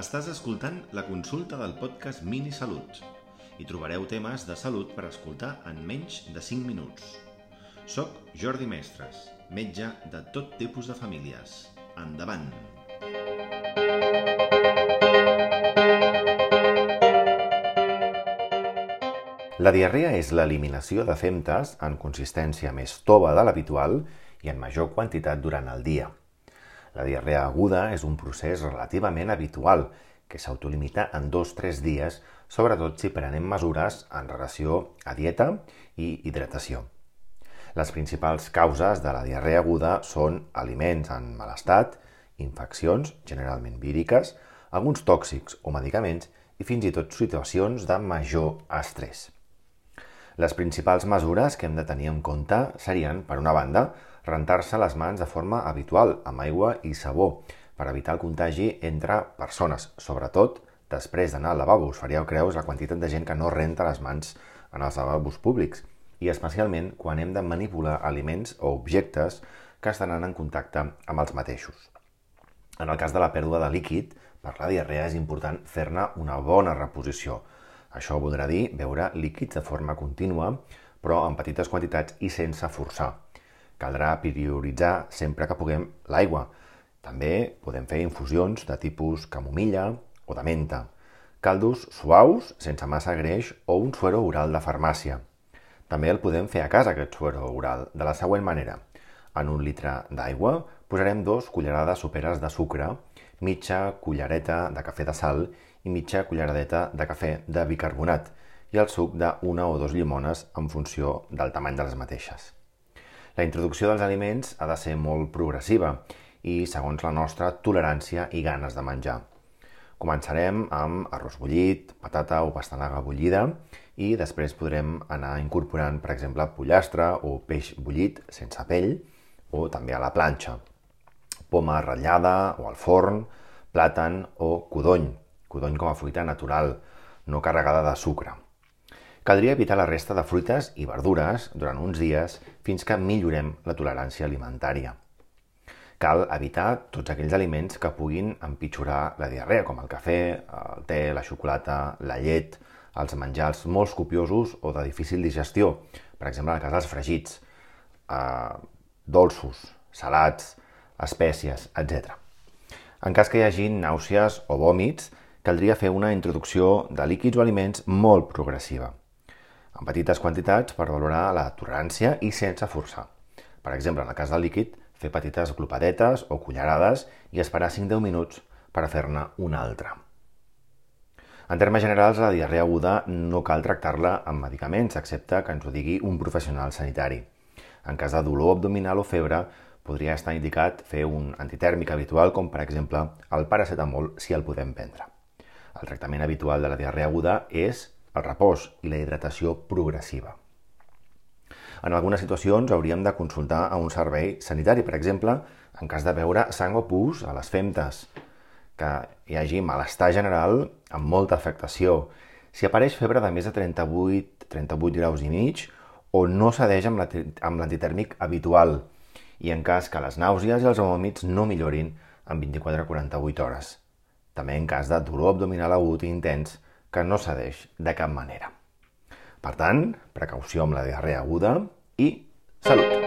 Estàs escoltant la consulta del podcast Mini Salut. Hi trobareu temes de salut per escoltar en menys de 5 minuts. Soc Jordi Mestres, metge de tot tipus de famílies. Endavant! La diarrea és l'eliminació de femtes en consistència més tova de l'habitual i en major quantitat durant el dia. La diarrea aguda és un procés relativament habitual que s'autolimita en dos-tres dies, sobretot si prenem mesures en relació a dieta i hidratació. Les principals causes de la diarrea aguda són aliments en mal estat, infeccions, generalment víriques, alguns tòxics o medicaments i fins i tot situacions de major estrès. Les principals mesures que hem de tenir en compte serien, per una banda, rentar-se les mans de forma habitual, amb aigua i sabó, per evitar el contagi entre persones, sobretot després d'anar al lavabo. Us faríeu creus la quantitat de gent que no renta les mans en els lavabos públics, i especialment quan hem de manipular aliments o objectes que estan en contacte amb els mateixos. En el cas de la pèrdua de líquid, per la diarrea és important fer-ne una bona reposició. Això voldrà dir beure líquids de forma contínua, però en petites quantitats i sense forçar. Caldrà prioritzar sempre que puguem l'aigua. També podem fer infusions de tipus camomilla o de menta, caldos suaus, sense massa greix o un suero oral de farmàcia. També el podem fer a casa, aquest suero oral, de la següent manera. En un litre d'aigua posarem dos cullerades soperes de sucre, mitja cullereta de cafè de sal i mitja culleradeta de cafè de bicarbonat i el suc d'una o dues llimones en funció del tamany de les mateixes. La introducció dels aliments ha de ser molt progressiva i segons la nostra tolerància i ganes de menjar. Començarem amb arròs bullit, patata o pastanaga bullida i després podrem anar incorporant, per exemple, pollastre o peix bullit sense pell o també a la planxa, poma ratllada o al forn, plàtan o codony, codony com a fruita natural, no carregada de sucre. Caldria evitar la resta de fruites i verdures durant uns dies fins que millorem la tolerància alimentària. Cal evitar tots aquells aliments que puguin empitjorar la diarrea, com el cafè, el te, la xocolata, la llet, els menjars molt copiosos o de difícil digestió, per exemple, en el cas dels fregits, eh, dolços, salats, espècies, etc. En cas que hi hagi nàusees o vòmits, caldria fer una introducció de líquids o aliments molt progressiva en petites quantitats per valorar la tolerància i sense forçar. Per exemple, en el cas del líquid, fer petites glopadetes o cullerades i esperar 5-10 minuts per fer-ne una altra. En termes generals, la diarrea aguda no cal tractar-la amb medicaments, excepte que ens ho digui un professional sanitari. En cas de dolor abdominal o febre, podria estar indicat fer un antitèrmic habitual, com per exemple el paracetamol, si el podem prendre. El tractament habitual de la diarrea aguda és el repòs i la hidratació progressiva. En algunes situacions hauríem de consultar a un servei sanitari, per exemple, en cas de veure sang o pus a les femtes, que hi hagi malestar general amb molta afectació, si apareix febre de més de 38, 38 graus i mig o no cedeix amb l'antitèrmic habitual i en cas que les nàusees i els vòmits no millorin en 24 a 48 hores. També en cas de dolor abdominal agut i intens que no cedeix de cap manera. Per tant, precaució amb la diarrea aguda i salut!